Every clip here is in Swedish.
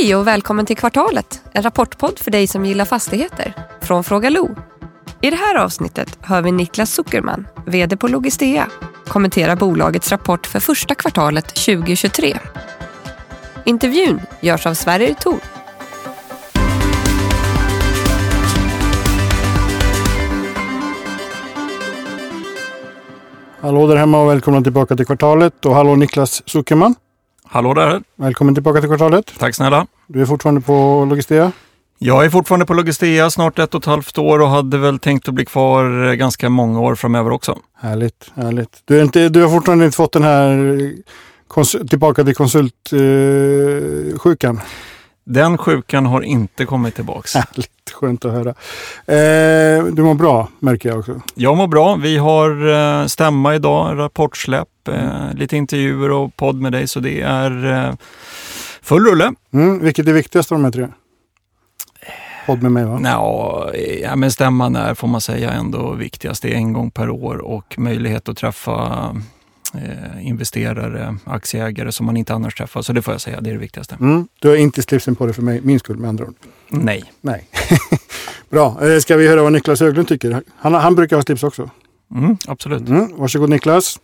Hej och välkommen till Kvartalet, en rapportpodd för dig som gillar fastigheter. Från Fråga Lo. I det här avsnittet hör vi Niklas Zuckerman, VD på Logistea, kommentera bolagets rapport för första kvartalet 2023. Intervjun görs av Sverrir Thor. Hallå där hemma och välkomna tillbaka till kvartalet. Och hallå Niklas Zuckerman. Hallå där. Välkommen tillbaka till kvartalet. Tack snälla. Du är fortfarande på Logistea? Jag är fortfarande på Logistea, snart ett och ett halvt år och hade väl tänkt att bli kvar ganska många år framöver också. Härligt, härligt. Du, är inte, du har fortfarande inte fått den här tillbaka till konsultsjukan? Eh, den sjukan har inte kommit tillbaks. Härligt, skönt att höra. Eh, du mår bra märker jag också. Jag mår bra. Vi har eh, stämma idag, rapportsläpp, eh, lite intervjuer och podd med dig så det är eh, full rulle. Mm, vilket är viktigast av de här tre? Podd med mig va? Nå, ja, men stämman är, får man säga, ändå viktigast. Det är en gång per år och möjlighet att träffa eh, investerare, aktieägare som man inte annars träffar. Så det får jag säga, det är det viktigaste. Mm, du har inte slipsen på dig för mig, min skull med andra ord? Nej. Nej. Bra, eh, ska vi höra vad Niklas Höglund tycker? Han, han brukar ha slips också. Mm, absolut. Mm, varsågod Niklas.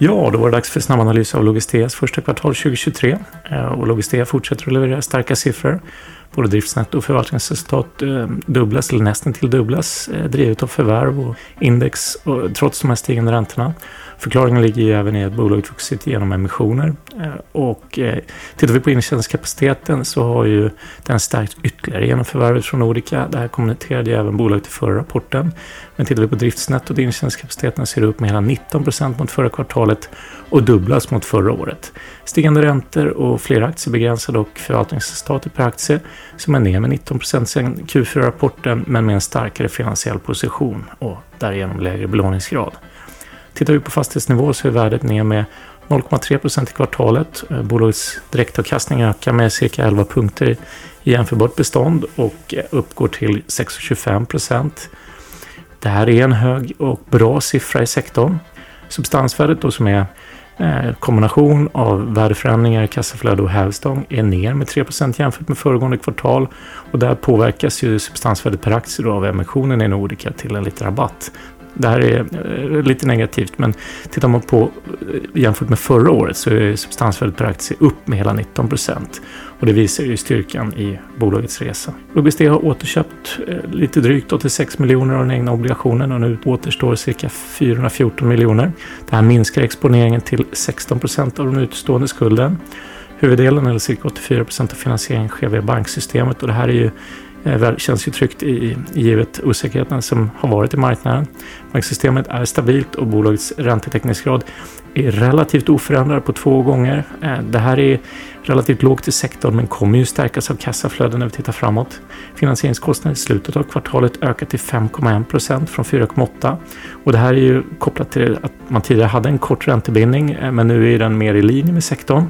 Ja, då var det dags för snabbanalys av Logisteas första kvartal 2023. Eh, och Logistea fortsätter att leverera starka siffror. Både driftsnetto och förvaltningsresultat eh, dubblas eller nästan till dubblas eh, drivet av förvärv och index och, trots de här stigande räntorna. Förklaringen ligger ju även i att bolaget vuxit genom emissioner. Eh, och eh, tittar vi på intjäningskapaciteten så har ju den stärkt ytterligare genom förvärvet från Nordica. Det här kommenterade ju även bolaget i förra rapporten. Men tittar vi på driftsnettot, intjäningskapaciteten ser upp med hela 19 procent mot förra kvartalet och dubblas mot förra året. Stigande räntor och fler aktiebegränsade dock förvaltningsresultatet per aktie som är ner med 19 procent sedan Q4-rapporten men med en starkare finansiell position och därigenom lägre belåningsgrad. Tittar vi på fastighetsnivå så är värdet ner med 0,3 procent i kvartalet. Eh, bolagets direktavkastning ökar med cirka 11 punkter i jämförbart bestånd och eh, uppgår till 6,25 procent. Det här är en hög och bra siffra i sektorn. Substansvärdet då som är eh, kombination av värdeförändringar, kassaflöde och hävstång är ner med 3% jämfört med föregående kvartal. Och där påverkas ju substansvärdet per aktie då av emissionen i Nordica till en liten rabatt. Det här är eh, lite negativt, men tittar man på eh, jämfört med förra året så är substansvärdet per aktie upp med hela 19 procent. Och det visar ju styrkan i bolagets resa. Logistea har återköpt eh, lite drygt 86 miljoner av den egna obligationen och nu återstår cirka 414 miljoner. Det här minskar exponeringen till 16 procent av den utstående skulden. Huvuddelen, eller cirka 84 procent av finansieringen, sker via banksystemet och det här är ju Eh, känns ju tryggt i, givet osäkerheten som har varit i marknaden. Banksystemet är stabilt och bolagets räntetäckningsgrad är relativt oförändrad på två gånger. Eh, det här är relativt lågt i sektorn men kommer ju stärkas av kassaflöden när vi tittar framåt. Finansieringskostnaden i slutet av kvartalet ökar till 5,1 procent från 4,8 och det här är ju kopplat till att man tidigare hade en kort räntebindning eh, men nu är den mer i linje med sektorn.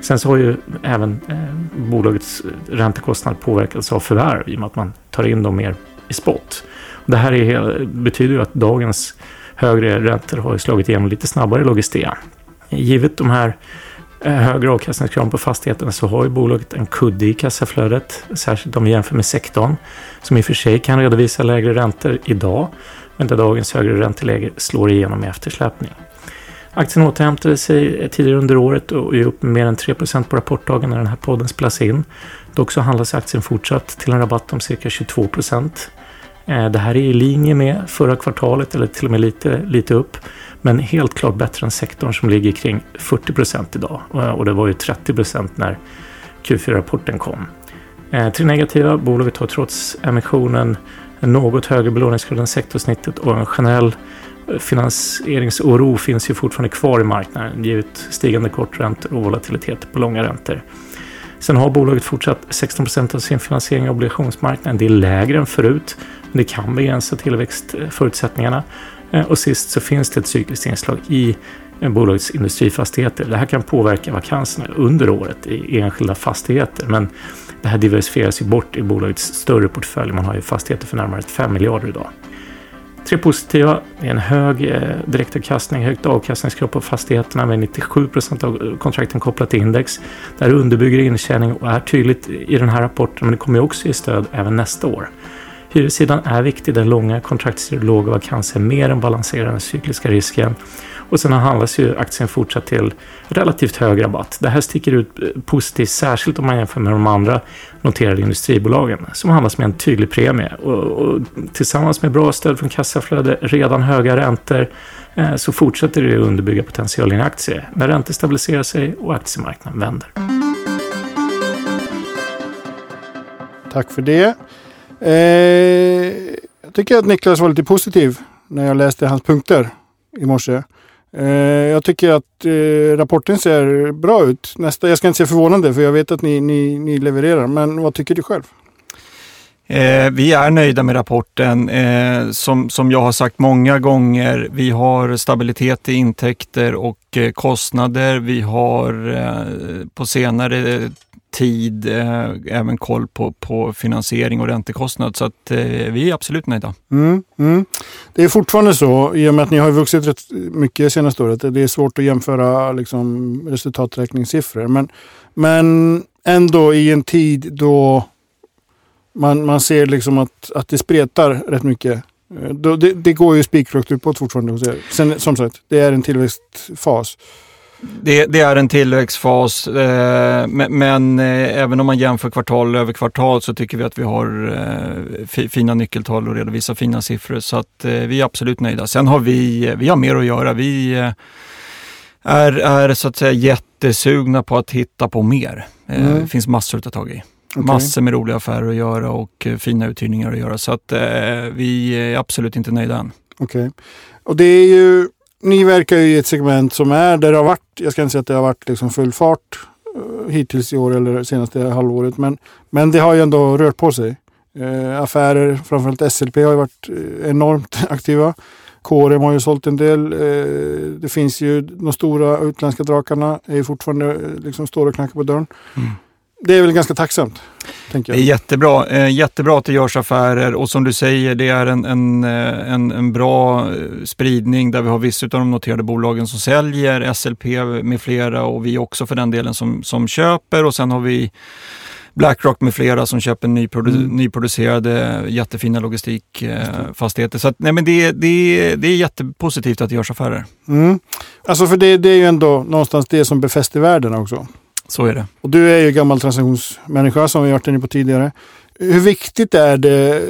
Sen så har ju även eh, bolagets eh, räntekostnad påverkats av förvärv i och med att man tar in dem mer i spot. Och det här är, betyder ju att dagens högre räntor har slagit igenom lite snabbare i Logistea. Givet de här eh, högre avkastningskraven på fastigheterna så har ju bolaget en kudde i kassaflödet, särskilt om vi jämför med sektorn, som i och för sig kan redovisa lägre räntor idag, men där dagens högre ränteläge slår igenom i eftersläpning. Aktien återhämtade sig tidigare under året och är upp mer än 3% på rapportdagen när den här podden spelas in. Dock så handlas aktien fortsatt till en rabatt om cirka 22 eh, Det här är i linje med förra kvartalet eller till och med lite, lite upp. Men helt klart bättre än sektorn som ligger kring 40% idag. Eh, och det var ju 30% när Q4-rapporten kom. Till tre negativa. Bolaget har trots emissionen en något högre belåningsgrad än sektorsnittet och en generell finansieringsoro finns ju fortfarande kvar i marknaden givet stigande korträntor och volatilitet på långa räntor. Sen har bolaget fortsatt 16 procent av sin finansiering av obligationsmarknaden. Det är lägre än förut, men det kan begränsa tillväxtförutsättningarna. Eh, och sist så finns det ett cykliskt inslag i eh, bolagets industrifastigheter. Det här kan påverka vakanserna under året i enskilda fastigheter, men det här diversifieras ju bort i bolagets större portfölj. Man har ju fastigheter för närmare 5 miljarder idag. Tre positiva är en hög eh, direktavkastning, högt avkastningskrav på fastigheterna med 97 procent av eh, kontrakten kopplat till index. Det här underbygger intjäning och är tydligt i den här rapporten men det kommer också ge stöd även nästa år. Hyressidan är viktig där långa kontraktstider och låga vakanser mer än balanserar den cykliska risken. Och sen handlas ju aktien fortsatt till relativt hög rabatt. Det här sticker ut eh, positivt, särskilt om man jämför med de andra noterade industribolagen som handlas med en tydlig premie. Och, och tillsammans med bra stöd från kassaflöde, redan höga räntor, eh, så fortsätter det att underbygga potentialen i aktier när räntor stabiliserar sig och aktiemarknaden vänder. Tack för det. Eh, jag tycker att Niklas var lite positiv när jag läste hans punkter i morse. Eh, jag tycker att eh, rapporten ser bra ut. Nästa, jag ska inte säga förvånande för jag vet att ni, ni, ni levererar. Men vad tycker du själv? Eh, vi är nöjda med rapporten. Eh, som, som jag har sagt många gånger, vi har stabilitet i intäkter och eh, kostnader. Vi har eh, på senare tid eh, även koll på, på finansiering och räntekostnad. Så att, eh, vi är absolut nöjda. Mm, mm. Det är fortfarande så, i och med att ni har vuxit rätt mycket senaste året, det är svårt att jämföra liksom, resultaträkningssiffror. Men, men ändå i en tid då man, man ser liksom att, att det spretar rätt mycket. Eh, då, det, det går ju spikrakt uppåt fortfarande hos er. Sen, som sagt, det är en tillväxtfas. Det, det, är en tillväxtfas, eh, men, eh, även om man jämför kvartal över kvartal så tycker vi att vi har eh, fina nyckeltal och redovisar fina siffror. Så att eh, vi är absolut nöjda. Sen har vi, vi har mer att göra. Vi eh, är, är så att säga jättesugna på att hitta på mer. Eh, mm. Det finns massor att ta tag i. Okay. Massor med roliga affärer att göra och fina uthyrningar att göra. Så att vi är absolut inte nöjda än. Okej. Okay. Och det är ju ni verkar ju i ett segment som är där det har varit, jag ska inte säga att det har varit liksom full fart uh, hittills i år eller senaste halvåret. Men, men det har ju ändå rört på sig. Uh, affärer, framförallt SLP har ju varit uh, enormt aktiva. KRM har ju sålt en del. det finns ju de stora utländska drakarna är ju fortfarande liksom står och knackar på dörren. Mm det är väl ganska tacksamt. Tänker jag. Det är jättebra, eh, jättebra att det görs affärer och som du säger, det är en, en, eh, en, en bra eh, spridning där vi har vissa av de noterade bolagen som säljer, SLP med flera och vi också för den delen som, som köper och sen har vi Blackrock med flera som köper nyprodu mm. nyproducerade jättefina logistikfastigheter. Så att, nej, men det, det, det är jättepositivt att det görs affärer. Mm. Alltså för det, det är ju ändå någonstans det som befäster världen också. Så är det. Och du är ju gammal transaktionsmänniska som vi varit inne på tidigare. Hur viktigt är det,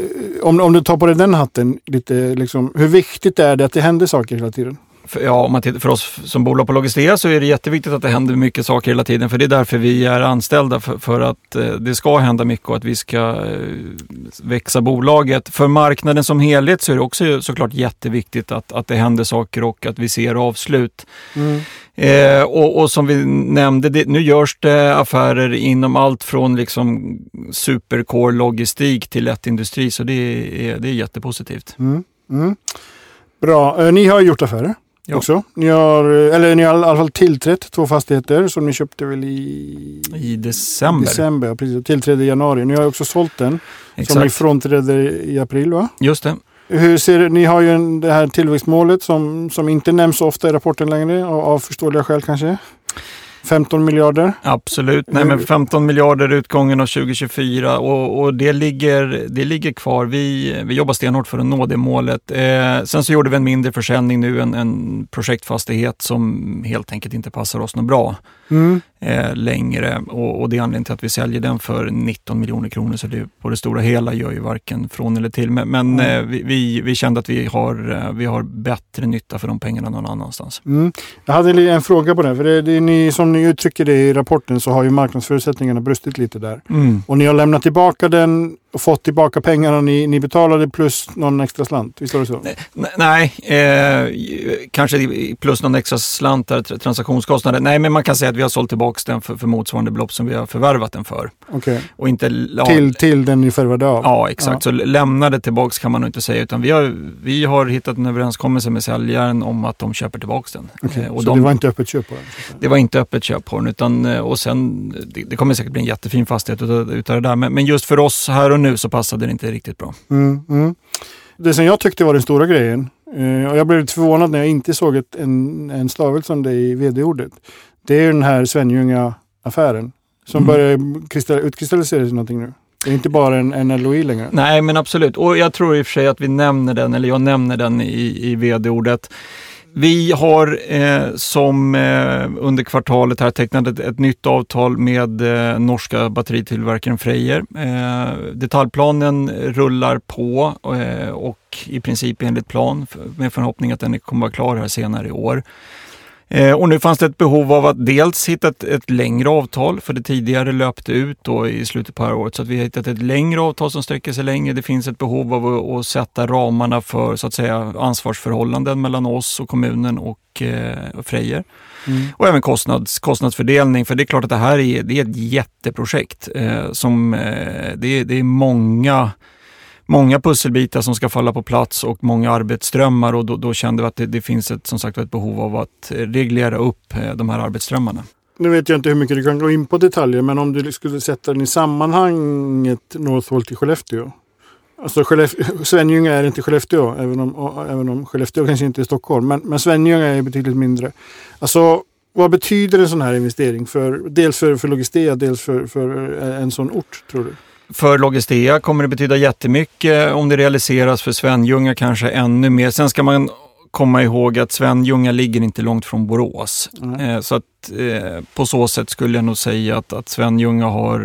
om, om du tar på dig den hatten, lite, liksom, hur viktigt är det att det händer saker hela tiden? För, ja, om man tittar, för oss som bolag på Logistea så är det jätteviktigt att det händer mycket saker hela tiden. För det är därför vi är anställda, för, för att eh, det ska hända mycket och att vi ska eh, växa bolaget. För marknaden som helhet så är det också såklart jätteviktigt att, att det händer saker och att vi ser avslut. Mm. Eh, och, och, som vi nämnde, det, nu görs det affärer inom allt från liksom supercore logistik till lättindustri, så det är, det är jättepositivt. Mm. Mm. Bra. Eh, ni har gjort affärer ja. också. Ni har, eller ni har i alla fall tillträtt två fastigheter som ni köpte väl i... I december. December, precis. Tillträdde i januari. Ni har också sålt den. Exakt. Som ni frånträdde i april va? Just det. Hur ser, ni har ju en, det här tillväxtmålet som, som inte nämns ofta i rapporten längre, av, av förståeliga skäl kanske. 15 miljarder? Absolut, nej men 15 miljarder utgången av 2024 och, och, det, ligger, det ligger kvar. Vi, vi jobbar stenhårt för att nå det målet. Eh, sen så gjorde vi en mindre försäljning nu, en, en projektfastighet som helt enkelt inte passar oss något bra mm. eh, längre och, och, det är anledningen till att vi säljer den för 19 miljoner kronor så det på det stora hela gör ju varken från eller till. Men, men mm. eh, vi, vi, vi, kände att vi har, eh, vi har bättre nytta för de pengarna någon annanstans. Mm. Jag hade en fråga på det, för det, det är ni, som ni uttrycker det i rapporten så har ju marknadsförutsättningarna brustit lite där. Mm. Och ni har lämnat tillbaka den och fått tillbaka pengarna ni, ni betalade plus någon extra slant. Visst var det så? Nej, eh, kanske plus någon extra slant där, transaktionskostnader. Nej, men man kan säga att vi har sålt tillbaka den för, för motsvarande belopp som vi har förvärvat den för. Okay. Och inte, ja, till, till den ni förvärvade av? Ja, exakt. Ja. Så lämnade tillbaka kan man nog inte säga. Utan vi har, vi har hittat en överenskommelse med säljaren om att de köper tillbaka den. Okay. Eh, och så de, det var inte öppet köp på den? Det var inte öppet köp på den. Utan, eh, och sen, det, det kommer säkert bli en jättefin fastighet utav, utav det där. Men, men just för oss här och nu så passade det inte riktigt bra. Mm, mm. det som jag tyckte var den stora grejen, eh, och jag blev lite förvånad när jag inte såg ett, en, en stavelse om det i vd-ordet. Det är den här Svenljunga-affären som Mm. börjar utkristallisera sig någonting nu. Det är inte bara en, en LOI längre. Nej, men absolut. Och jag tror i och för sig att vi nämner den, eller jag nämner den i, i vd-ordet. Vi har eh, som eh, under kvartalet här tecknat ett, ett nytt avtal med eh, norska batteritillverkaren Freyer. Eh, detaljplanen rullar på eh, och i princip enligt plan med förhoppning att den kommer vara klar här senare i år. Eh, och nu fanns det ett behov av att dels hitta ett, ett längre avtal, för det tidigare löpte ut då i slutet på det här året. Så att vi har hittat ett längre avtal som sträcker sig längre. Det finns ett behov av att, att sätta ramarna för så att säga ansvarsförhållanden mellan oss och kommunen och eh, Frejer. Mm. Och även kostnads, kostnadsfördelning, för det är klart att det här är, det är ett jätteprojekt. Eh, som, eh, det, är, det är många många pusselbitar som ska falla på plats och många arbetsströmmar och då, då kände vi att det, det finns ett, som sagt ett behov av att reglera upp eh, de här arbetsströmmarna. Nu vet jag inte hur mycket du kan gå in på detaljer, men om du skulle sätta den i sammanhanget Northvolt i Skellefteå. Alltså Skellef- Svenljunga är inte Skellefteå, även om, även om Skellefteå kanske inte är Stockholm. Men, men Svenljunga är betydligt mindre. Alltså, vad betyder en sån här investering? För, dels för, för Logistea, dels för, för eh, en sån ort, tror du? För Logistea kommer det betyda jättemycket om det realiseras, för Svenljunga kanske ännu mer. Sen ska man komma ihåg att Svenljunga ligger inte långt från Borås. Mm. Så att eh, på så sätt skulle jag nog säga att, att Svenljunga har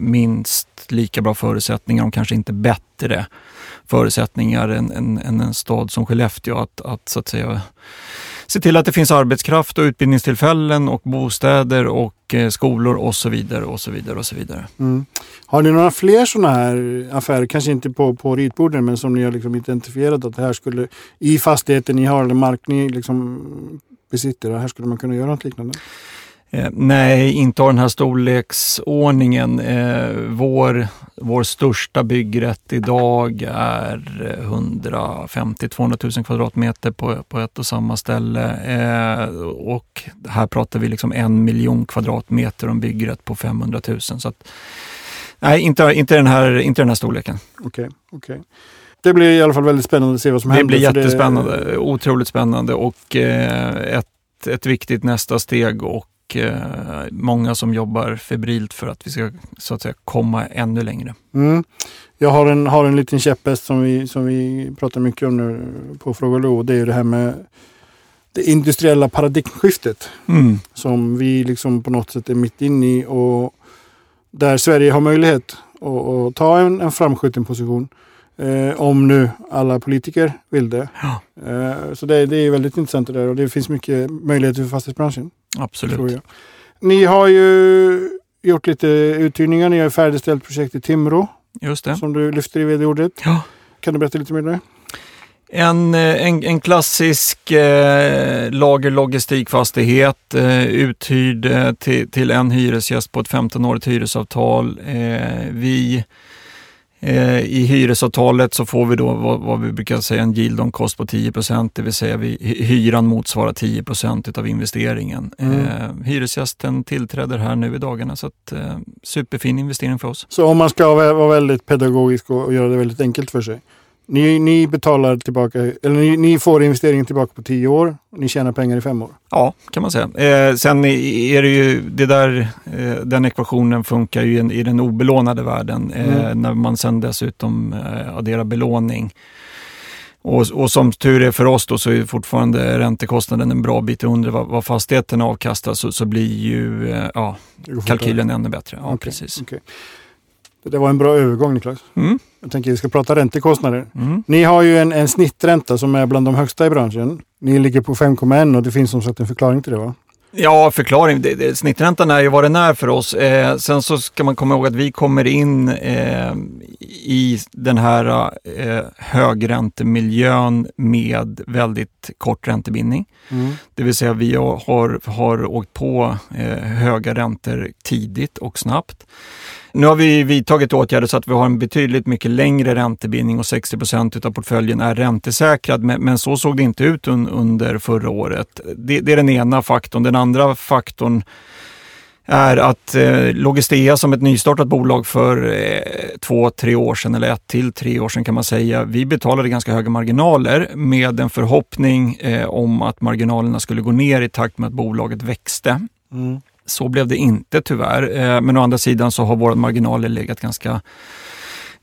minst lika bra förutsättningar, om kanske inte bättre förutsättningar än, än, än en stad som Skellefteå att, att så att säga se till att det finns arbetskraft och utbildningstillfällen och bostäder och eh, skolor och så vidare och så vidare och så vidare. Mm. Har ni några fler sådana här affärer, kanske inte på, på ritborden, men som ni har liksom identifierat att det här skulle, i fastigheten ni har eller mark ni liksom besitter, här skulle man kunna göra något liknande? Eh, nej, inte av den här storleksordningen. Eh, vår, vår största byggrätt idag är eh, 150-200 000 kvadratmeter på, på ett och samma ställe. Eh, och här pratar vi liksom en miljon kvadratmeter om byggrätt på 500 000. Så att, nej, inte, inte, den här, inte den här storleken. Okej, okej. Det blir i alla fall väldigt spännande att se vad som Det händer. blir för jättespännande, otroligt spännande och eh, ett, ett viktigt nästa steg och eh, många som jobbar febrilt för att vi ska så att säga komma ännu längre. Mm. Jag har en, har en liten käpphäst som vi, som vi pratar mycket om nu på Fråga Lo. Det är ju det här med det industriella paradigmskiftet Mm. som vi liksom på något sätt är mitt inne i och där Sverige har möjlighet att, att ta en, en framskjuten position. Eh, om nu alla politiker vill det. Ja. Eh, så det, det är väldigt intressant det där och det finns mycket möjligheter för fastighetsbranschen. Absolut. Ni har ju gjort lite uthyrningar. Ni har färdigställt projekt i Timrå Just det. som du lyfter i vd-ordet. Ja. Kan du berätta lite mer om det? En, eh, en, en klassisk eh, lagerlogistikfastighet eh, uthyrd eh, till, till en hyresgäst på ett 15-årigt hyresavtal. Eh, vi I hyresavtalet så får vi då vad, vad vi brukar säga en yield on cost på 10% det vill säga vi, hy- hyran motsvarar 10% av investeringen. Mm. Eh, hyresgästen tillträder här nu i dagarna så att, eh, superfin investering för oss. Så om man ska vara väldigt pedagogisk och göra det väldigt enkelt för sig. Ni, ni betalar tillbaka, eller ni, ni får investeringen tillbaka på tio år. Och ni tjänar pengar i fem år. Ja, kan man säga. Eh, sen är det ju, det där, eh, den ekvationen funkar ju i, i den obelånade världen eh, Mm. när man sen dessutom eh, adderar belåning. Och, och som tur är för oss då så är fortfarande räntekostnaden en bra bit under vad, vad fastigheten avkastar så, så blir ju eh, ja, kalkylen ännu bättre. Ja, Okej, precis. okej. Det var en bra övergång Niklas. Mm, Jag tänker vi ska prata räntekostnader. mm. Ni har ju en, en snittränta som är bland de högsta i branschen. Ni ligger på 5,1 och det finns som sagt en förklaring till det va? Ja, förklaring. Det, det, snitträntan är ju vad den är för oss. Eh, sen så ska man komma ihåg att vi kommer in eh, i den här eh, högräntemiljön med väldigt kort räntebindning. Mm. Det vill säga vi har, har åkt på eh, höga räntor tidigt och snabbt. Nu har vi vidtagit åtgärder så att vi har en betydligt mycket längre räntebindning och 60 procent av portföljen är räntesäkrad. Men, men så såg det inte ut un, under förra året. Det, det är den ena faktorn. Den andra faktorn är att eh, Logistea som ett nystartat bolag för eh, två, tre år sedan, eller ett till tre år sedan kan man säga, vi betalade ganska höga marginaler med en förhoppning eh, om att marginalerna skulle gå ner i takt med att bolaget växte. Mm. Så blev det inte tyvärr, eh, men å andra sidan så har våra marginaler legat ganska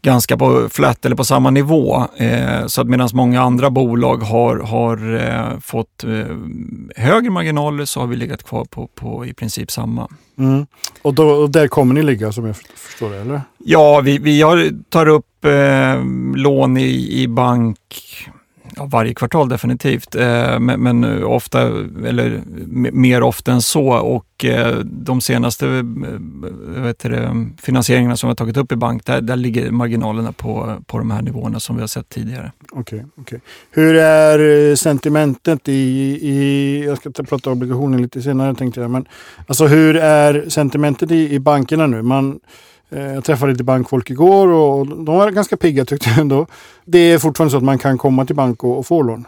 ganska på flat eller på samma nivå. Eh, så att medan många andra bolag har, har eh, fått eh, högre marginaler så har vi legat kvar på, på i princip samma. Mm. Och, då, och där kommer ni ligga som jag förstår det, eller? Ja, vi, vi har, tar upp eh, lån i, i bank varje kvartal definitivt, eh, men, men, ofta, eller mer ofta än så. Och eh, de senaste eh, vet det, finansieringarna som vi har tagit upp i bank, där, där ligger marginalerna på, på de här nivåerna som vi har sett tidigare. Okej, okay, okay, Hur är sentimentet i, i, jag ska prata obligationer lite senare tänkte jag, men alltså hur är sentimentet i, i bankerna nu? Man Eh, Eh, jag träffade lite bankfolk igår och de var ganska pigga tyckte jag ändå. Det är fortfarande så att man kan komma till bank och, få lån.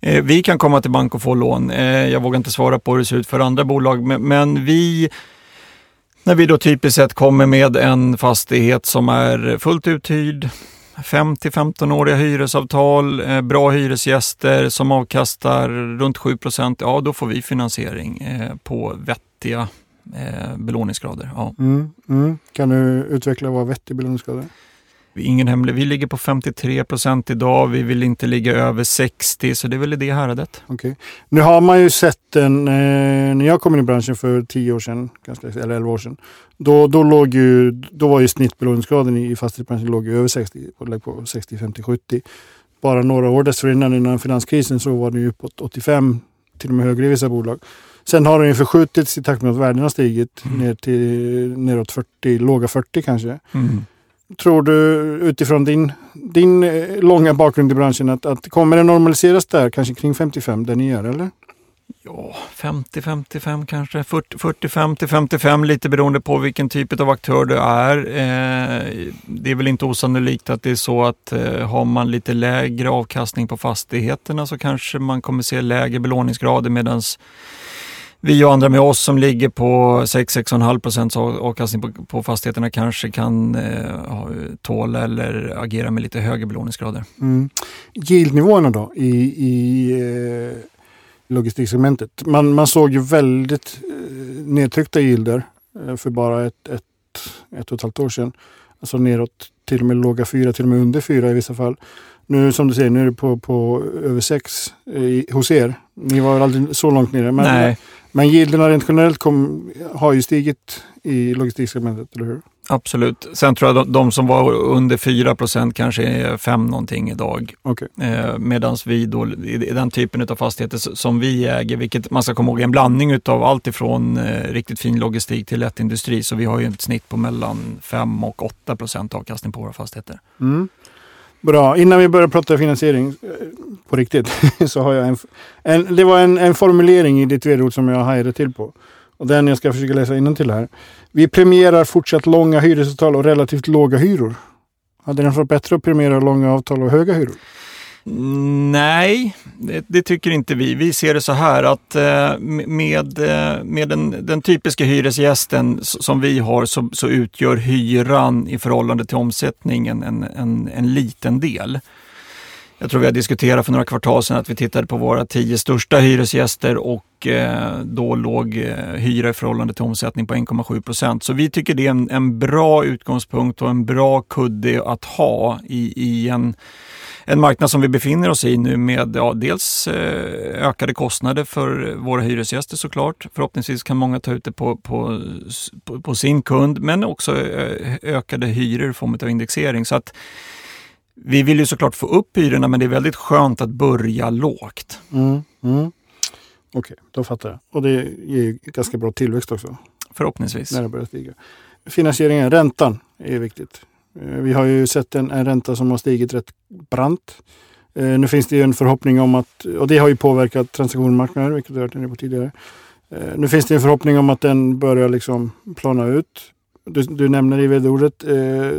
Eh, vi kan komma till bank och få lån. Eh, jag vågar inte svara på hur det ser ut för andra bolag, men vi när vi då typiskt sett kommer med en fastighet som är fullt uthyrd, 5 15-åriga hyresavtal, bra hyresgäster som avkastar runt 7 ja då får vi finansiering på vettiga eh, belåningsgrader. Ja. Mm, mm. Kan du utveckla vad vettig belåningsgrad är? Ingen hemlig. Vi ligger på 53 procent idag. Vi vill inte ligga över 60 så det är väl i det häradet. Okay. Nu har man ju sett en, eh, när jag kom in i branschen för 10 år sedan, ganska, eller 11 år sedan. Då, då, låg ju, då var ju snittbelåningsgraden i, fastighetsbranschen låg över 60, på 60, 50, 70. Bara några år dessförinnan innan finanskrisen så var det ju uppåt 85, till och med högre i vissa bolag. Sen har den ju förskjutits i takt med att värdena stigit mm. ner till neråt 40, låga 40 kanske. Mm. Tror du utifrån din, din eh, långa bakgrund i branschen att, att kommer det normaliseras där, kanske kring 55 där ni är eller? Ja, 50-55 kanske, 40-50-55 lite beroende på vilken typ av aktör du är. Eh, det är väl inte osannolikt att det är så att eh, har man lite lägre avkastning på fastigheterna så kanske man kommer se lägre belåningsgrader medans vi och andra med oss som ligger på 6-6,5 procents avkastning på, på fastigheterna kanske kan eh, tåla eller agera med lite högre belåningsgrader. Mm. Yieldnivåerna då i, i eh, logistiksegmentet. Man, man såg ju väldigt eh, nedtryckta yielder eh, för bara ett, ett, ett och ett halvt år sedan. Alltså neråt till och med låga fyra, till och med under fyra i vissa fall. Nu som du säger, nu är det på, på över sex eh, hos er. Ni var aldrig så långt nere. Men, Nej. men yielderna rent generellt kom, har ju stigit i logistiksegmentet, eller hur? Absolut. Sen tror jag de, de som var under 4% kanske är 5 någonting idag. Okay. Eh, Medan vi då, i den typen av fastigheter som vi äger, vilket man ska komma ihåg är en blandning av allt ifrån eh, riktigt fin logistik till lätt industri. Så vi har ju ett snitt på mellan 5 och 8 procent avkastning på våra fastigheter. Mm. Bra, innan vi börjar prata finansiering eh, på riktigt så har jag en, en det var en, en formulering i ditt vd som jag hajade till på. Och den jag ska försöka läsa till här. Vi premierar fortsatt långa hyresavtal och relativt låga hyror. Hade den varit bättre att premiera långa avtal och höga hyror? Nej, det, det, tycker inte vi. Vi ser det så här att eh, med, eh, med den, den typiska hyresgästen som vi har så, så, utgör hyran i förhållande till omsättningen en, en, en liten del. Jag tror vi har diskuterat för några kvartal sedan att vi tittade på våra tio största hyresgäster och eh, då låg eh, hyra i förhållande till omsättning på 1,7 procent. Så vi tycker det är en, en, bra utgångspunkt och en bra kudde att ha i, i en, en marknad som vi befinner oss i nu med ja, dels eh, ökade kostnader för våra hyresgäster såklart. Förhoppningsvis kan många ta ut det på, på, på, på sin kund men också ökade hyror i form av indexering. Så att vi vill ju såklart få upp hyrorna men det är väldigt skönt att börja lågt. Mm, mm. Okej, okay, då fattar jag. Och det ger ganska bra tillväxt också. Förhoppningsvis. När det börjar stiga. Finansieringen, räntan är viktigt. Eh, vi har ju sett en, en ränta som har stigit rätt brant. Eh, nu finns det ju en förhoppning om att, och det har ju påverkat transaktionsmarknaden, vilket vi har varit på tidigare. Eh, nu finns det en förhoppning om att den börjar liksom plana ut. Du, du nämner i vd-ordet eh,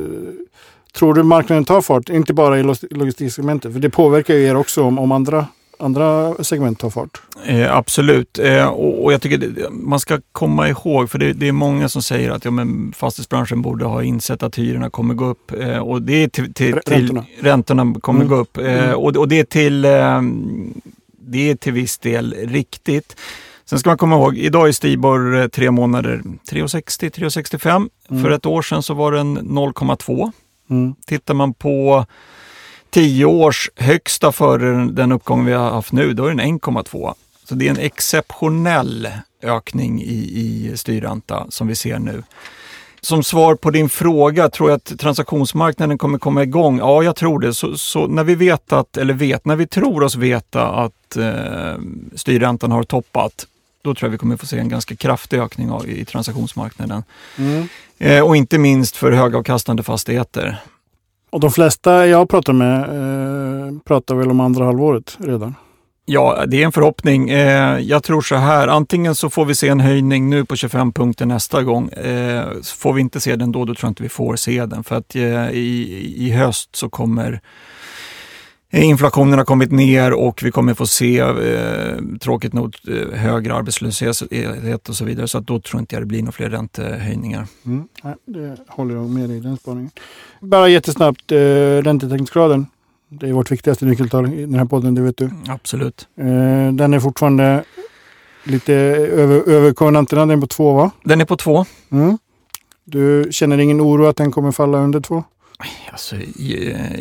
Tror du marknaden tar fart? Inte bara i logistiksegmentet, för det påverkar ju er också om, om andra andra segment tar fart. Eh, absolut, eh, och, och, jag tycker det, man ska komma ihåg, för det, det, är många som säger att ja, men fastighetsbranschen borde ha insett att hyrorna kommer gå upp. Eh, och det är till, till, till Räntorna. räntorna kommer Mm. gå upp. Eh, Mm. och, och det är till eh, det är till viss del riktigt. Sen ska man komma ihåg, idag är Stibor eh, tre månader 3,60, 3,65. Mm. För ett år sedan så var den 0,2. Mm. Tittar man på 10 års högsta före den- den uppgång vi har haft nu, då är den 1,2. Så det är en exceptionell ökning i, i styrränta som vi ser nu. Som svar på din fråga, tror jag att transaktionsmarknaden kommer komma igång? Ja, jag tror det. Så, så när vi vet att, eller vet, när vi tror oss veta att eh, styrräntan har toppat, då tror jag vi kommer få se en ganska kraftig ökning av, i transaktionsmarknaden. Mm. Eh, och inte minst för högavkastande fastigheter. Och de flesta jag pratar med eh, pratar väl om andra halvåret redan. Ja, det är en förhoppning. Eh, jag tror så här, antingen så får vi se en höjning nu på 25 punkter nästa gång. Eh, får vi inte se den då, då tror jag inte vi får se den. För att eh, i, i höst så kommer inflationen har kommit ner och vi kommer få se, eh, tråkigt nog, eh, högre arbetslöshet och så vidare. Så att då tror inte jag det blir några fler räntehöjningar. Mm. Nej, det håller jag med dig i den spaningen. Bara jättesnabbt, eh, räntetäckningsgraden. Det är vårt viktigaste nyckeltal i den här podden, det vet du. Absolut. Eh, den är fortfarande lite över, över konvenanterna, den är på två va? Den är på två. Mm. Du känner ingen oro att den kommer falla under två? Alltså,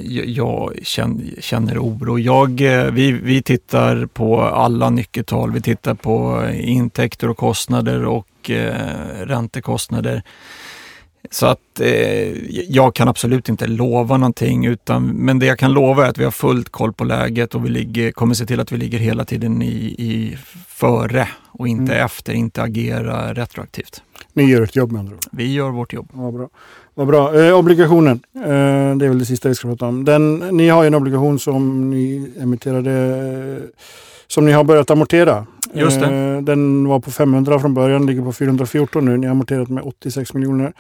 jag, jag känner, känner oro. Jag, eh, vi, vi tittar på alla nyckeltal. Vi tittar på intäkter och kostnader och eh, räntekostnader. Så att eh, jag kan absolut inte lova någonting. Utan, men det jag kan lova är att vi har fullt koll på läget och vi ligger, kommer se till att vi ligger hela tiden i, i före och inte Mm. efter, inte agera retroaktivt. Ni gör ett jobb med andra ord. Vi gör vårt jobb. Vad bra. Vad bra. Eh, obligationen, eh, det är väl det sista vi ska prata om. Den, ni har ju en obligation som ni emitterade, eh, som ni har börjat amortera. Just det. Eh, den var på 500 från början, ligger på 414 nu. Ni har amorterat med 86 miljoner.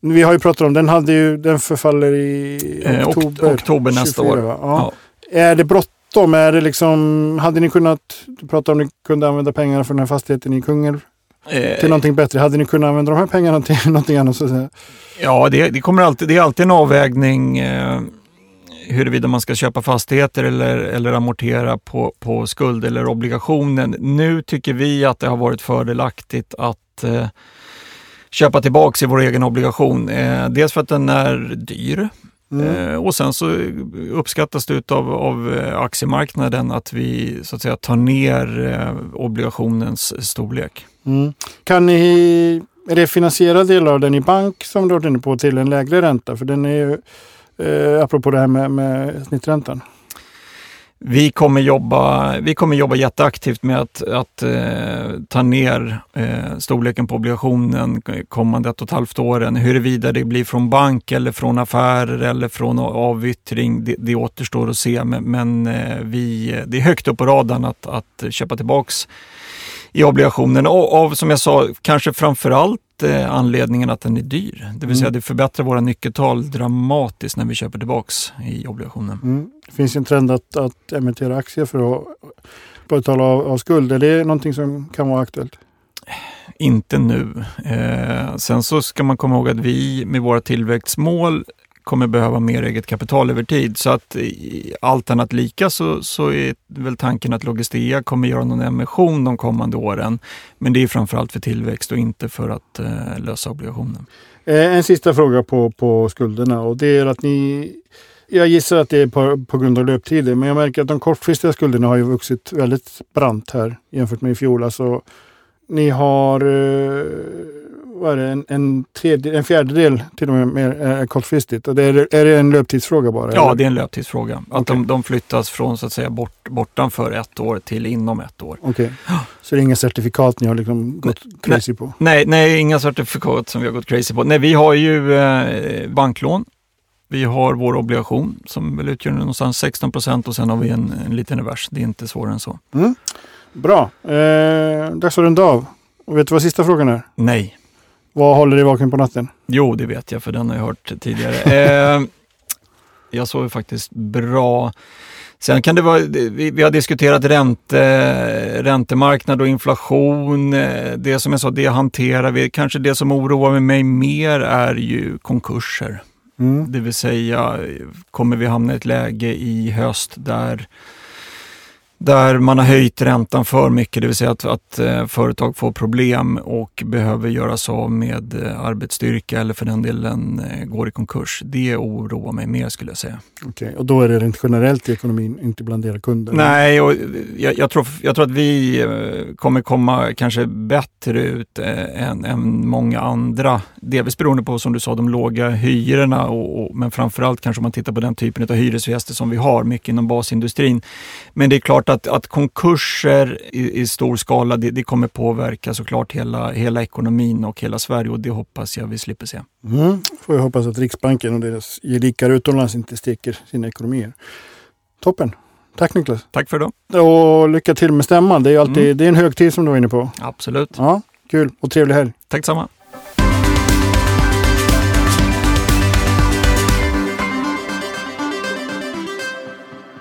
Vi har ju pratat om, den, hade ju, den förfaller i Eh, ok- oktober, oktober nästa år. va? Ja. Är det bråttom? Är det liksom, hade ni kunnat, du pratade om ni kunde använda pengarna för den här fastigheten i Kungälv Eh, till någonting bättre. Hade ni kunnat använda de här pengarna till någonting annat? Så att säga? Ja, det, det, kommer alltid, det är alltid en avvägning eh, huruvida man ska köpa fastigheter eller, eller amortera på, på skuld eller obligationen. Nu tycker vi att det har varit fördelaktigt att eh, köpa tillbaks i vår egen obligation. Eh, dels för att den är dyr Mm. eh, och sen så uppskattas det av, av eh, aktiemarknaden att vi så att säga tar ner eh, obligationens storlek. Mm. Kan ni refinansiera delar av den i bank som du har varit inne på till en lägre ränta? För den är ju, eh, apropå det här med, med snitträntan. Vi kommer jobba, vi kommer jobba jätteaktivt med att, att eh, ta ner eh, storleken på obligationen kommande ett och ett halvt åren. Huruvida det blir från bank eller från affärer eller från avyttring, det, det återstår att se. Men, men eh, vi, eh, det är högt upp på radarn att, att köpa tillbaks i obligationen. Och av, som jag sa, kanske framförallt eh, anledningen att den är dyr. Det vill säga Mm. det förbättrar våra nyckeltal dramatiskt när vi köper tillbaks i obligationen. Mm. Det finns en trend att, att emittera aktier för att betala av, av skuld. Är det någonting som kan vara aktuellt? Inte nu. Eh, sen så ska man komma ihåg att vi med våra tillväxtmål kommer behöva mer eget kapital över tid. Så att i allt annat lika så, så är väl tanken att Logistea kommer göra någon emission de kommande åren. Men det är framförallt för tillväxt och inte för att eh, lösa obligationen. Eh, en sista fråga på, på skulderna och det är att ni jag gissar att det är på, på grund av löptider, men jag märker att de kortfristiga skulderna har ju vuxit väldigt brant här jämfört med i fjol. Alltså, ni har eh, vad är det, en, en, tredje, en fjärdedel till och med mer är kortfristigt. Och det är, är det en löptidsfråga bara? Ja, eller? det är en löptidsfråga. Att Okej. de, de flyttas från så att säga bort, bortanför ett år till inom ett år. Okej. Så det är inga certifikat ni har liksom gått crazy på? Nej, nej, inga certifikat som vi har gått crazy på. Nej, vi har ju eh, banklån. Vi har vår obligation som väl utgör någonstans 16 procent och sen har vi en, en liten revers. Det är inte svårare än så. Mm. Bra. Eh, dags att runda av. Och vet du vad sista frågan är? Nej. Vad håller dig vaken på natten? Jo, det vet jag för den har jag hört tidigare. Eh, jag sover faktiskt bra. Sen kan det vara, vi, har diskuterat ränte, räntemarknad och inflation. Eh, det som jag sa, det hanterar vi. Kanske det som oroar mig mer är ju konkurser. Mm. Det vill säga, kommer vi hamna i ett läge i höst där där man har höjt räntan för mycket, det vill säga att, att eh, företag får problem och behöver göras av med eh, arbetsstyrka eller för den delen eh, går i konkurs. Det oroar mig mer skulle jag säga. Okej, okay. och då är det rent generellt i ekonomin, inte bland era kunder? Nej, och jag, jag, tror, jag tror att vi kommer komma kanske bättre ut än, än många andra. Delvis beroende på, som du sa, de låga hyrorna, och, och, men framförallt kanske om man tittar på den typen av hyresgäster som vi har, mycket inom basindustrin. Men det är klart att, att konkurser i, i stor skala, det, det, kommer påverka såklart hela, hela ekonomin och hela Sverige och det hoppas jag vi slipper se. Mm. Får jag hoppas att Riksbanken och deras gelikar utomlands inte sticker sina ekonomier. Toppen! Tack Niklas! Tack för det! Och lycka till med stämman. Det är, alltid, mm. det är en högtid som du var inne på. Absolut! Ja, Kul och trevlig helg! Tack detsamma!